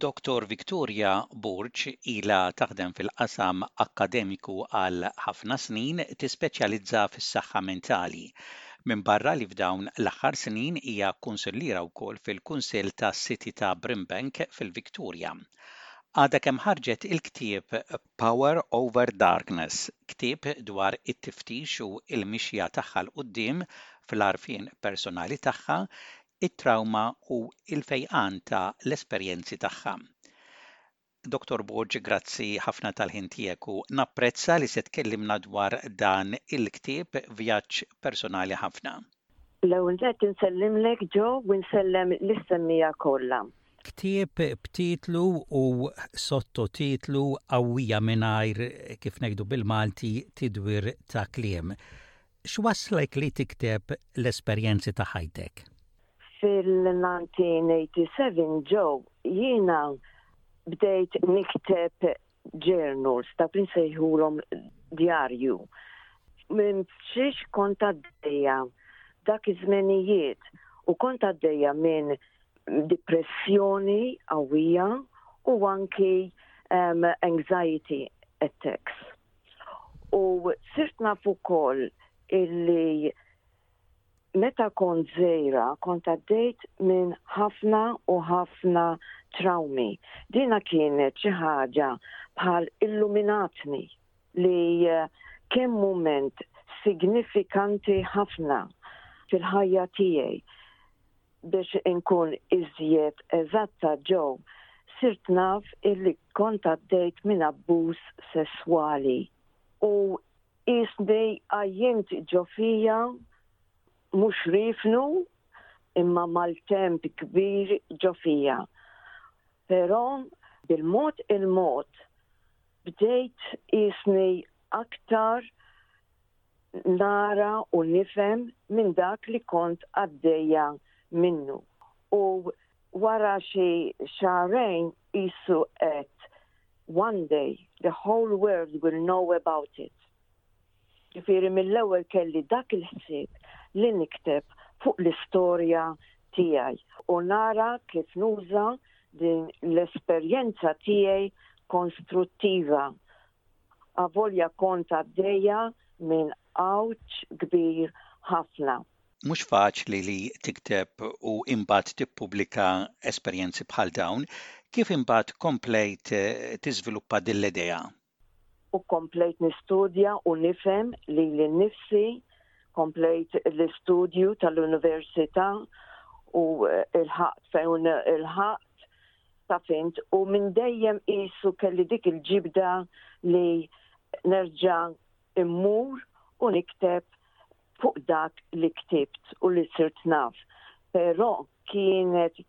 Dottor Victoria Burg ilha taħdem fil-qasam akkademiku għal ħafna snin tispeċjalizza fis-saħħa mentali. Minbarra li f'dawn l-aħħar snin hija kunsilliera wkoll fil-Kunsill tas-City ta' Brimbank fil-Victoria. Għadha kemm ħarġet il-ktieb Power Over Darkness, ktieb dwar it-tiftix u l-mixja tagħha 'l quddiem fl-għarfien personali tagħha, it-trawma u l-fejqan ta' l-esperjenzi tagħha. Dottor Borg grazzi ħafna tal-ħin tiegħek u napprezza li se tkellimna dwar dan il-ktieb vjaġġ personali ħafna. L-ewwel nett insellimlek Joe u nsellem lis-semmija kollha. Ktieb b'titlu u sottotitlu qawwija mingħajr, kif ngħidu bil-Malti, tidwir ta' kliem. X'wasslek li tikteb l-esperjenzi ta' ħajtek? Fil-1987, Joe, jiena bdejt nikteb journals, dak li nsejħulhom djarju. M'imxiex kont għaddejja dak iż-żmenijiet u kont għaddejja minn depressjoni qawwija u anki um, anxiety attacks. U sirt naf ukoll illi Meta kont żgħira kont għaddejt minn ħafna u ħafna trawmi. Dina kienet xi ħaġa bħal illuminatni li kien mument signifikanti ħafna fil-ħajja tiegħi. Biex inkun iżjed eżatta ġo sirt naf illi kont għaddejt minn abbuż sesswali u Qisni għajjimt ġo fija, mhux riefnu, imma maltemp kbir ġo fija. Però bil-mod il-mod bdejt qisni aktar nara u nifhem minn dak li kont għaddejja minnu. U wara xi xahrejn qisu qed one day the whole world will know about it. Ġifieri mill-ewwel kelli dak il-ħsieb li nikteb fuq l-istorja tiegħi u nara kif nuża din l-esperjenza tiegħi konstruttiva. Avolja kont għaddejja minn għawġ kbir ħafna. mhux faċli li tikteb u imbagħad tippubblika esperjenzi bħal dawn. Kif imbagħad komplejt tiżviluppa din l-idea? U komplejt nistudja u nifhem lili nnifsi, komplejt l-istudju tal-università u l-ħaqt fejn il-ħaqt ta' fint u minn dejjem qisu kelli dik il-ġibda li nerġa' immur u nikteb fuq dak li ktibt u li sirt naf, però kienet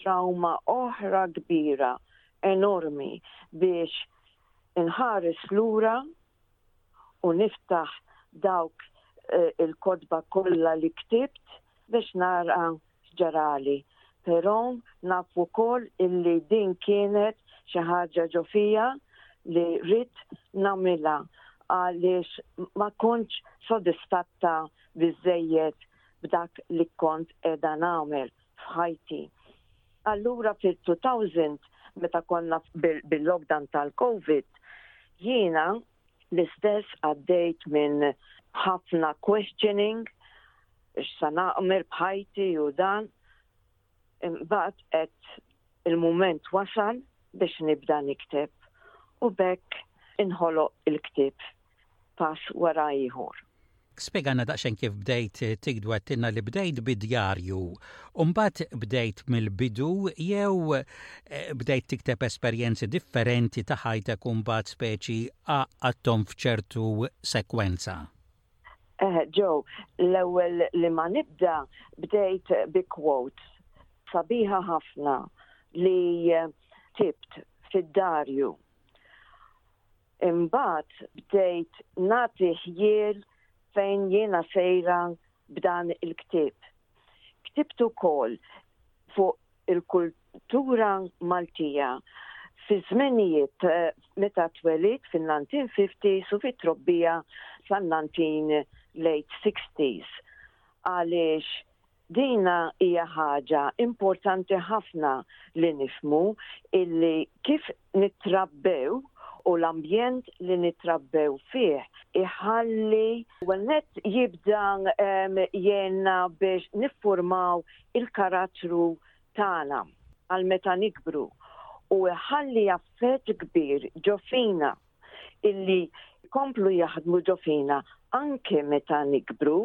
trawma oħra kbira, enormi biex inħares lura u niftaħ dawk eh, il-kotba kollha li ktibt biex nara x'ġarali, però naf ukoll illi din kienet xi ħaġa ġo fija li ridt nagħmilha għaliex ma kontx sodisfatta biżżejjed b'dak li kont qiegħda nagħmel f'ħajti. Allura fil-2000 meta konna bil-lockdown tal-COVID, jiena l-istess għaddejt minn ħafna questioning x'sa nagħmel b'ħajti u dan. Imbagħad qed il-mument wasal biex nibda nikteb u bekk inħoloq il-ktieb pass wara ieħor. Spjegalna daqsxejn kif bdejt tikdu għedtilna li bdejt bi djarju. U mbagħad bdejt mill-bidu jew eh, bdejt tikteb esperjenzi differenti ta' ħajtek u mbagħad speċi għaqqadthom f'ċertu sekwenza? Eh, Joe, l-ewwel li ma nibda bdejt bi quotes sabiħa ħafna li eh, tibt fid-darju. Imbagħad bdejt nagħti ħjiel fejn jiena sejra b'dan il-ktieb. Ktibt ukoll fuq il-kultura Maltija fi żmenijiet meta twelidt fin-1950s u fit-trobbija sal-19 late 60s għaliex Din hija ħaġa importanti ħafna li nifhmu illi kif nittrabbew u l-ambjent li nittrabbew fih iħalli l-ewwel nett jibda jgħinna biex niffurmaw il-karattru tagħna għal meta nikbru u jħalli affett kbir ġo fina illi jkomplu jaħdmu ġo fina anke meta nikbru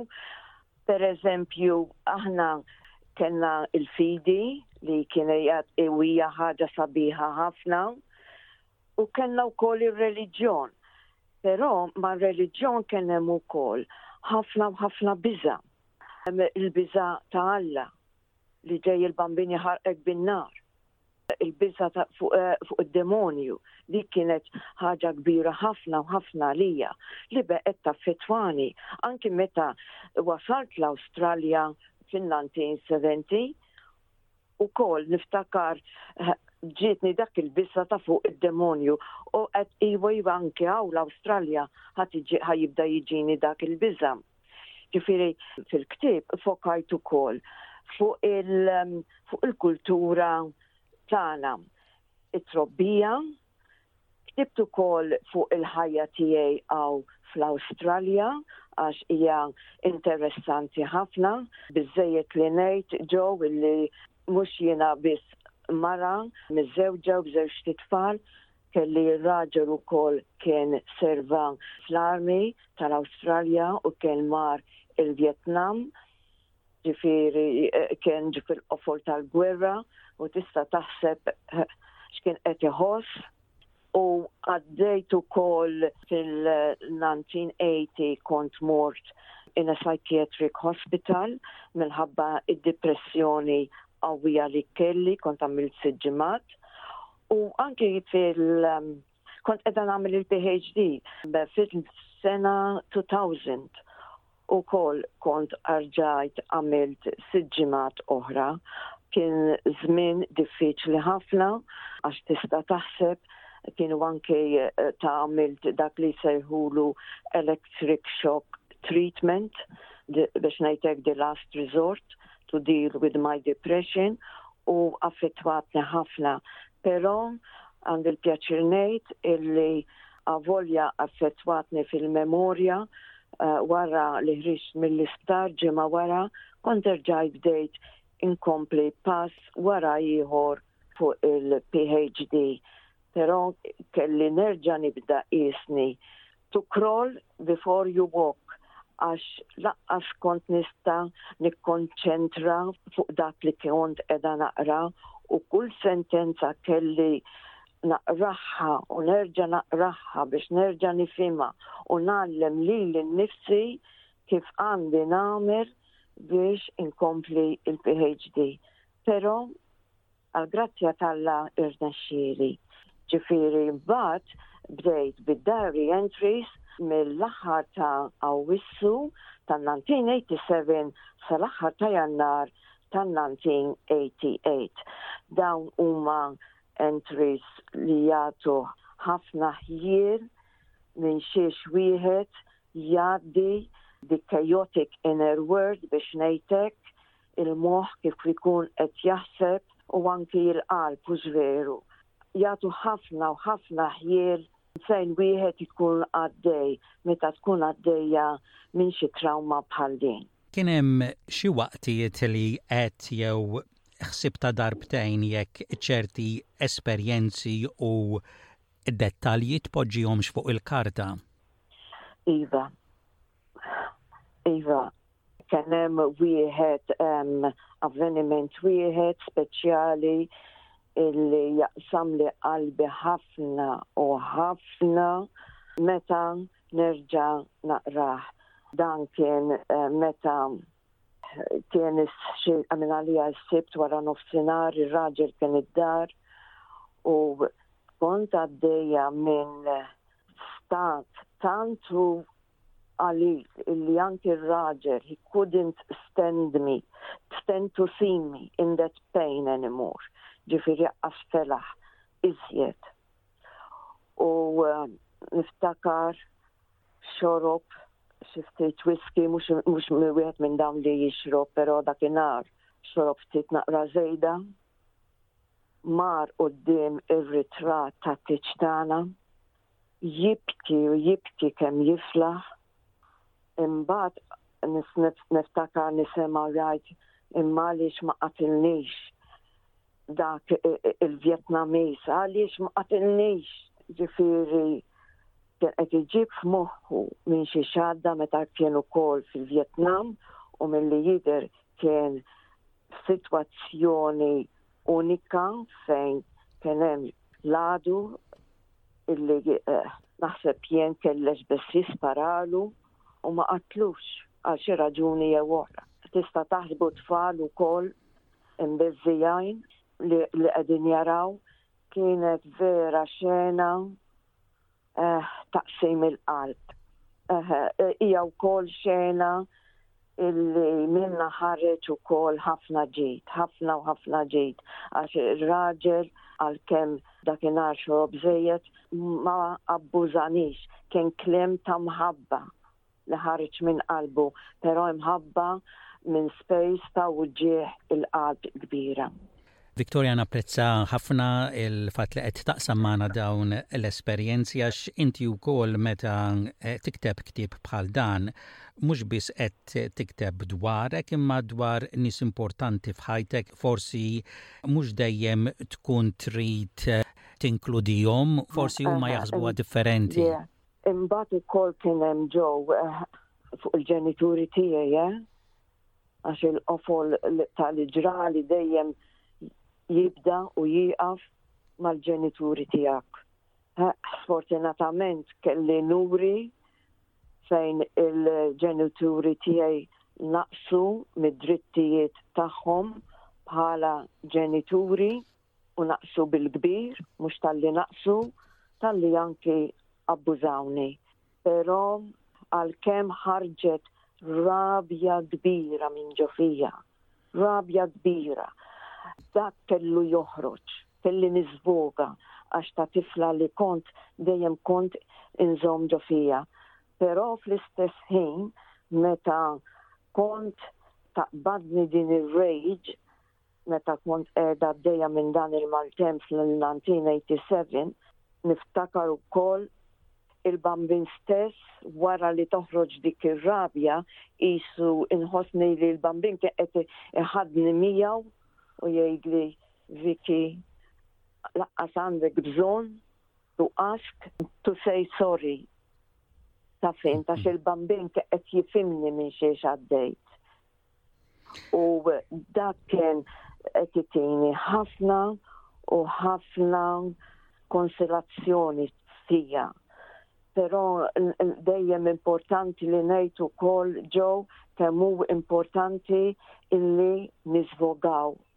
Per eżempju, aħna kellna il-fidi li kien hija ħaġa sabiħa ħafna u kellna wkoll ir-reliġjon. Però ma' reliġjon kien hemm ukoll ħafna ħafna biża. Il-biża ta' Alla li ġej il-bambini ħarqek bin-nar. il-biża fuq id-demonju, dik kienet ħaġa kbira ħafna u ħafna għalija li beqgħet taffettwani anki meta wasalt l-Awstralja fin-1970 ukoll niftakar ġietni dak il-bisa ta' fuq id-demonju u qed iwa iva anke hawn l-Awstralja ħad jibda jiġini dak il-biża. Ġifieri fil-ktieb fokajt ukoll fuq il-kultura tagħna, it-trobbija, ktibt ukoll fuq il-ħajja tiegħi għaw fl-Awstralja għax hija interessanti ħafna, biżejjed li ngħid ġew illi mhux jiena biss mara miżewġa u bżewġ titfal, Kelly raġel ukoll kien serva fl-Army tal-Awstralja u kien mar il-Vjetnam, ġifieri kien ġie fil-qofol tal-gwerra u tista' taħseb x'kien qed iħoss u għaddejt ukoll fil-1980 kont mort in a psychiatric hospital minħabba d-dipressjoni qawwija li kelli, kont għamilt sitt ġimgħat U anki fil kont qed nagħmel il-PhD fil-sena 2000 u kol kont arġajt għamilt siġġimat oħra. Kien żmien diffiċli ħafna għax tista taħseb kienu anke eh, ta' għamilt dak li sejħulu electric shock treatment biex najtek the last resort to deal with my depression u affettwatni ħafna. Però għandi l-pjaċir ngħid illi avolja affettwatni fil-memorja uh, wara li ħriġt mill-isptar ġimgħa wara kont erġajt bdejt inkompli pass wara ieħor fuq il-PhD però kelli nerġa' nibda qiesni to crawl before you walk għax laqqas kont nista' nikkonċentra fuq dak li kont qiegħda naqra u kull sentenza kelli naqragħha u nerġa' naqragħha biex nerġa' nifhimha u ngħallem lili nnifsi kif għandi nagħmel biex inkompli il-PhD. Però Għal grazzja t'Alla irnexxieli. Ġifieri mbagħad bdejt bid-diary entries mill-aħħar ta' Awwissu tan-1987 sal-aħħar ta' Jannar tan-1988. Dawn huma entries li jagħtu ħafna ħjiel minn xiex wieħed jgħaddi the chaotic inner world biex ngħidlek il-moħħ kif jkun qed jaħseb u anki l-qalb hux veru. Jagħtu ħafna u ħafna ħjiel fejn wieħed ikun għaddej meta tkun għaddejja minn xi trawma bħal din. Kien hemm xi waqtiet li għedt jew ħsibtha darbtejn jekk ċerti esperjenzi u dettalji tpoġġihomx fuq il-karta? Iva. Iva, kien hemm wieħed avveniment wieħed speċjali illi jaqsam li qalbi ħafna u ħafna meta nerġa' naqrah. Dan kien eh, meta kien għamil għalija s-sibt wara nofsinar, il-raġel kien id-dar u kont għaddeja minn stat tantu għalik illi anki il-raġel he couldn't stand me, stand to see me in that pain anymore. Ġifiri għasfelaħ, iżjed. U eh, niftakar xorob xi ftit whisky mhux wieħed minn dawn li jixrob però dakinhar xorob ftit naqra żejda. Mar quddiem ir-ritratt ta' tiċtana jibki u jibki kemm jiflaħ. Imbagħad niftakar nisema' jgħid imma għaliex ma qatilnix dak il-Vjetnamiż għaliex ma qatilniex ġifieri kien qed iġib f'moħħu minn xi xadda meta kien ukoll fil-Vjetnam u milli jidher kien f'sitwazzjoni unika fejn kien hemm l-għadu illi eh, naħseb jien kellex biss jisparalu u ma qatlux għal xi raġuni jew oħra. Tista' taħsbu tfal ukoll imbiżżijajn li qegħdin jaraw kienet vera xena eh, taqsim il-qalb. Eh, eh, hija wkoll xena illi minna ħareġ u kol ħafna ġit, ħafna u ħafna ġit, għax il-raġel għal-kem dakinar xorob zejet ma abbużanix, kien klem ta' mħabba. li ħareġ minn qalbu, però imħabba minn space ta' wġieħ il-qalb kbira. Victoria napprezza ħafna il-fatt li qed taqsam magħna dawn l-esperjenzi għax inti wkoll meta eh, tikteb ktieb bħal dan mhux biss qed tikteb dwarek imma dwar nies importanti f'ħajtek forsi mhux dejjem tkun trid tinkludihom, forsi huma jaħsbuha differenti. Imbagħad ukoll kien hemm ġew fuq il-ġenituri tiegħi, eh? Għax il-qofol tal-ġrali dejjem jibda u jieqaf mal-ġenituri tiegħek. Sfortunatament kelli nuri fejn il-ġenituri tiegħi naqsu mid-drittijiet tagħhom bħala ġenituri. u naqsu bil-kbir, mhux talli naqsu, talli anki abbużawni. Però għalkemm ħarġet rabja kbira minn ġo fija, rabja kbira, dak kellu joħroġ, kelli nisboga għax ta' tifla li kont dejjem kont inżom ġo fija. Però fl-istess ħin meta kont taqbadni din ir-rage Meta kont qiegħda għaddejja minn dan il-maltemp fl-1987, niftakar ukoll il-bambin stess wara li toħroġ dik ir-rabja qisu inħossni li l-bambin kien qed iħaddni miegħu u jgħidli Vicky laqqas għandek bżonn to ask to say sorry ta' fejn ta' il-bambin qed jifimni minn xiex għaddejt. U dak kien qed itini ħafna u ħafna konsilazzjoni fija. Però dejjem importanti li ngħid ukoll ġew kemm hu importanti illi nisvogaw